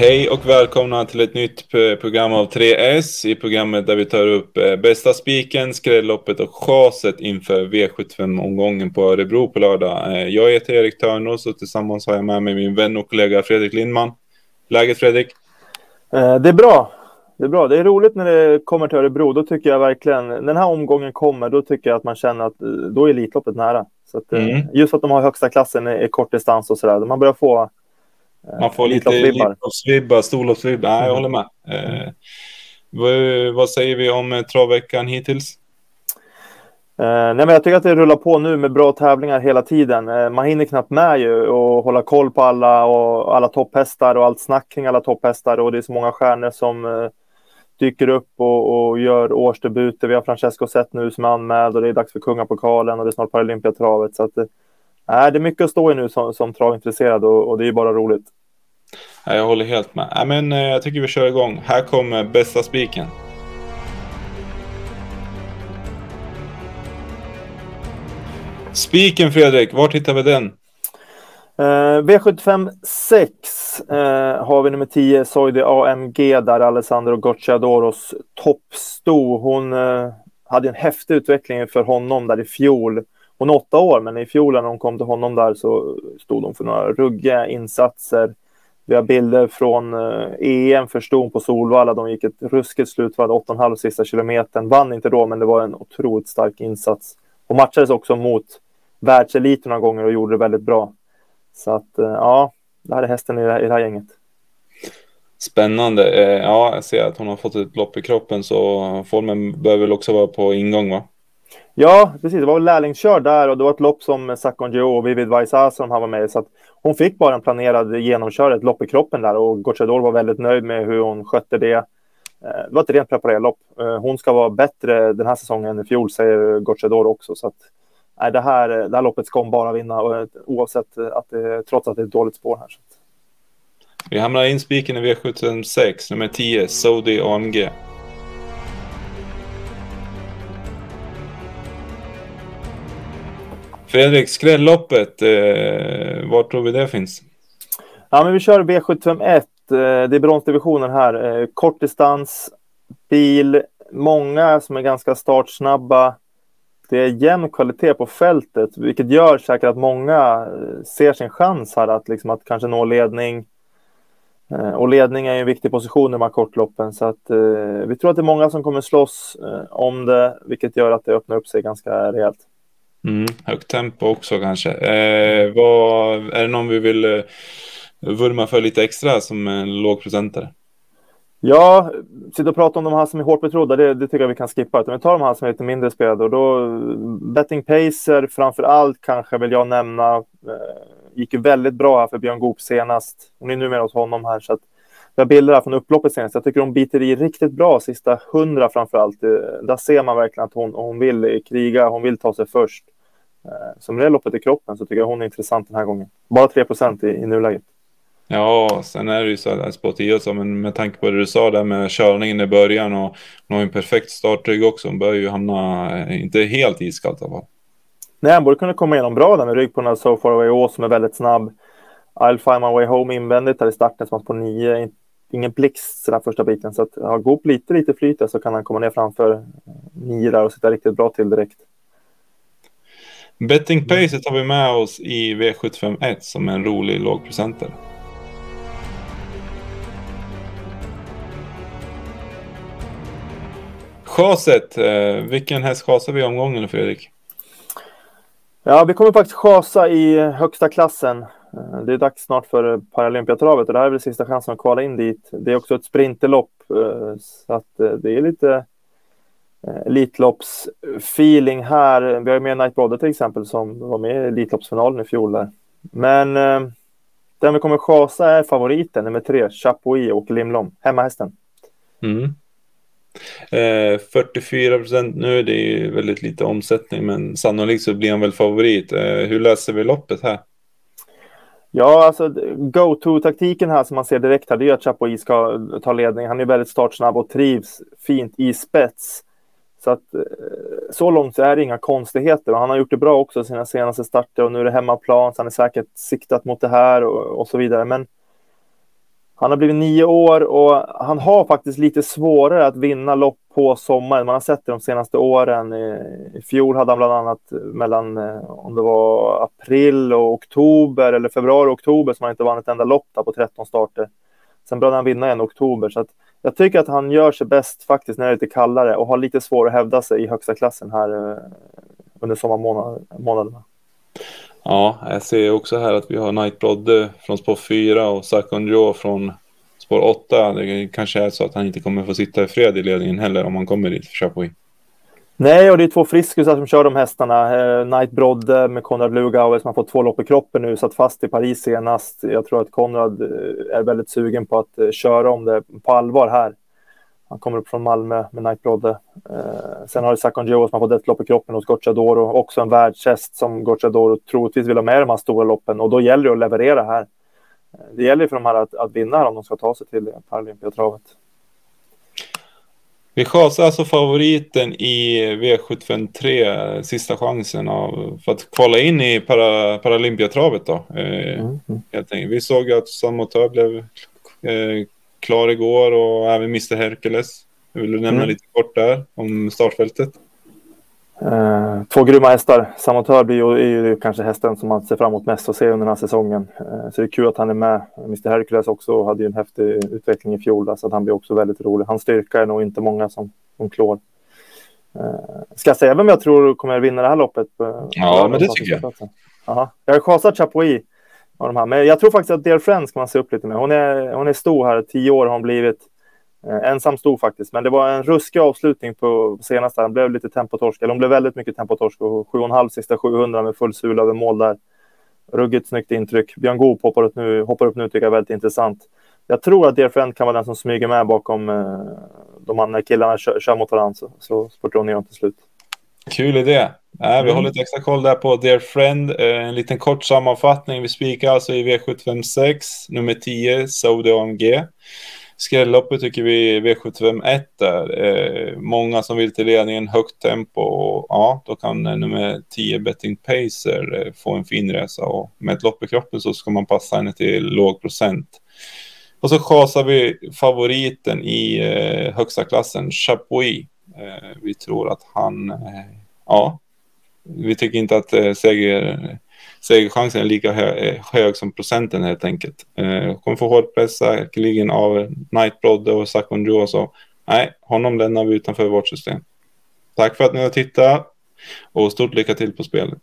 Hej och välkomna till ett nytt program av 3S i programmet där vi tar upp eh, bästa spiken, skrälloppet och chaset inför V75-omgången på Örebro på lördag. Eh, jag heter Erik Törnros och tillsammans har jag med mig min vän och kollega Fredrik Lindman. Läget Fredrik? Eh, det är bra. Det är bra. Det är roligt när det kommer till Örebro. Då tycker jag verkligen, när den här omgången kommer, då tycker jag att man känner att då är Elitloppet nära. Så att, mm. Just att de har högsta klassen i kortdistans och sådär. Man börjar få man får lite Elitloppsvibbar, storloppsvibbar. Nej, jag håller med. Eh, vad, vad, säger vi om eh, travveckan hittills? Eh, nej, men jag tycker att det rullar på nu med bra tävlingar hela tiden. Man hinner knappt med ju och hålla koll på alla och alla topphästar och allt snack kring alla topphästar och det är så många stjärnor som dyker upp och, och gör årsdebuter. Vi har Francesco Zet nu som är anmäld och det är dags för Kungapokalen och det är snart Paralympiatravet. Så att, eh, det är mycket att stå i nu som, som travintresserad och, och det är bara roligt. Jag håller helt med. Ja, men, eh, jag tycker vi kör igång. Här kommer bästa spiken. Spiken Fredrik, var hittar vi den? Uh, V75 6 uh, har vi nummer 10, Soide AMG, där Alessandro Gocciadoros toppsto. Hon uh, hade en häftig utveckling för honom där i fjol. Hon är åtta år, men i fjol när hon kom till honom där så stod hon för några ruggiga insatser. Vi har bilder från eh, EM för ston på Solvalla. De gick ett ruskigt slut, var 8,5 sista kilometern. Vann inte då, men det var en otroligt stark insats. Hon matchades också mot världseliten några gånger och gjorde det väldigt bra. Så att, eh, ja, det här är hästen i det här, i det här gänget. Spännande. Eh, ja, jag ser att hon har fått ett lopp i kroppen så formen bör väl också vara på ingång va? Ja, precis. Det var lärlingskör där och det var ett lopp som Sakon Joe och Vivid Vaisa som han var med i. Så att hon fick bara en planerad genomkör, ett lopp i kroppen där och Gocciador var väldigt nöjd med hur hon skötte det. Eh, det var ett rent preparerat lopp. Eh, hon ska vara bättre den här säsongen än i fjol, säger Gocciador också. Så att, nej, det, här, det här loppet ska hon bara vinna, oavsett att det, trots att det är ett dåligt spår här. Så. Vi hamnar i spiken i V76, nummer 10, Saudi AMG. Fredrik, skrälloppet, eh, var tror vi det finns? Ja, men vi kör B751, eh, det är bronsdivisionen här. Eh, kort kortdistans, bil, många som är ganska startsnabba. Det är jämn kvalitet på fältet, vilket gör säkert att många eh, ser sin chans här att, liksom, att kanske nå ledning. Och ledning är en viktig position i de här kortloppen, så att, eh, vi tror att det är många som kommer slåss om det, vilket gör att det öppnar upp sig ganska rejält. Mm, högt tempo också kanske. Eh, vad, är det någon vi vill eh, vurma för lite extra som en lågprocentare? Ja, sitta och prata om de här som är hårt betrodda, det, det tycker jag vi kan skippa. Utan vi tar de här som är lite mindre spelade och då Betting Pacer framför allt kanske vill jag nämna. Eh, gick ju väldigt bra här för Björn Goop senast. Hon är numera hos honom här så att vi har bilder här från upploppet senast. Jag tycker hon biter i riktigt bra sista hundra framför allt. Eh, där ser man verkligen att hon, hon vill kriga, hon vill ta sig först. Eh, som det loppet i kroppen så tycker jag hon är intressant den här gången. Bara 3 procent i, i nuläget. Ja, sen är det ju så att 10 så, men med tanke på det du sa där med körningen i början och hon har en perfekt startrygg också. Hon bör ju hamna, eh, inte helt iskallt i alla fall. Nej, han borde kunna komma igenom bra där med rygg på den här So Far Away Ås som är väldigt snabb. I'll find my way home invändigt där i starten som på 9. Ingen blixt den första biten. Så att har Goop lite, lite flyt så kan han komma ner framför 9 där och sitta riktigt bra till direkt. Betting Pacet har vi med oss i V751 som en rolig lågprocentare. Chaset, eh, vilken häst chasar vi i omgången Fredrik? Ja, vi kommer faktiskt chasa i högsta klassen. Eh, det är dags snart för Paralympiatravet och det här är väl sista chansen att kvala in dit. Det är också ett sprinterlopp eh, så att det är lite Elitloppsfeeling här. Vi har ju med Night Brother till exempel som var med i Elitloppsfinalen i fjol där. Men eh, den vi kommer chasa är favoriten, nummer tre, Chapuis och Limlom, hemmahästen. Mm. Eh, 44 procent nu, det är väldigt lite omsättning, men sannolikt så blir han väl favorit. Eh, hur löser vi loppet här? Ja, alltså go-to-taktiken här som man ser direkt här, det är att Chapuis ska ta ledning. Han är väldigt startsnabb och trivs fint i spets. Så att eh, så långt så är det inga konstigheter och han har gjort det bra också sina senaste starter och nu är det hemmaplan så han är säkert siktat mot det här och, och så vidare. Men Han har blivit nio år och han har faktiskt lite svårare att vinna lopp på sommaren. Man har sett det de senaste åren. I fjol hade han bland annat mellan eh, om det var april och oktober eller februari och oktober som han inte vann ett enda lopp på 13 starter. Sen började han vinna igen i oktober. Så att jag tycker att han gör sig bäst faktiskt när det är lite kallare och har lite svårare att hävda sig i högsta klassen här eh, under sommarmånaderna. Ja, jag ser också här att vi har Knight Brodde från spår 4 och Sakon från spår 8. Det kanske är så att han inte kommer få sitta i fred i ledningen heller om han kommer dit för Chapuis. Nej, och det är två friskusar som kör de hästarna. Eh, Brodde med Konrad Lugauer som har fått två lopp i kroppen nu, satt fast i Paris senast. Jag tror att Konrad eh, är väldigt sugen på att eh, köra om det på allvar här. Han kommer upp från Malmö med Knight Brodde. Eh, sen har du Sakon Joe som har fått ett lopp i kroppen hos Gocciadoro. Också en världshäst som Gocciadoro troligtvis vill ha med de här stora loppen och då gäller det att leverera här. Eh, det gäller för de här att, att vinna här om de ska ta sig till Paralympiatravet. Vi chasar alltså favoriten i V753, sista chansen av, för att kvala in i para, Paralympiatravet då. Eh, mm. mm. Vi såg ju att Samotör blev eh, klar igår och även Mr Hercules. Vill du nämna mm. lite kort där om startfältet? Uh, två grymma hästar. Samotör blir ju, är ju kanske hästen som man ser fram emot mest att se under den här säsongen. Uh, så det är kul att han är med. Mr Hercules också hade ju en häftig utveckling i fjol, så att han blir också väldigt rolig. Hans styrka är nog inte många som, som klår. Uh, ska jag säga vem jag tror kommer vinna det här loppet? ja, men det tycker jag. Aha. Jag har chasat Chapuis av de här. Men jag tror faktiskt att Dear Friends kan man se upp lite med. Hon är, hon är stor här, tio år har hon blivit. Eh, ensam stor faktiskt, men det var en ruskig avslutning på senaste. Hon blev lite tempotorsk, eller hon blev väldigt mycket tempotorsk och 7,5 sista 700 med full sula över mål där. Ruggigt snyggt intryck. Björn Goop hoppar upp nu, hoppar upp nu tycker jag är väldigt intressant. Jag tror att Dear Friend kan vara den som smyger med bakom eh, de andra killarna kör, kör mot varandra så, så spurtar hon ner till slut. Kul idé. Äh, vi mm. håller lite extra koll där på Dear Friend. Eh, en liten kort sammanfattning. Vi spikar alltså i V756, nummer 10, Saudi AMG. Skrälloppet tycker vi V751 där. Eh, många som vill till ledningen, högt tempo och ja, då kan eh, nummer 10 Betting Pacer eh, få en fin resa och med ett lopp i kroppen så ska man passa henne till låg procent. Och så chasar vi favoriten i eh, högsta klassen, Chapuis. Eh, vi tror att han, eh, ja, vi tycker inte att eh, seger, segerchansen är lika hög, eh, hög, som procenten helt enkelt. Eh, kommer få hård press säkerligen av Nightblood och Sakon och Så nej, honom lämnar vi utanför vårt system. Tack för att ni har tittat och stort lycka till på spelet.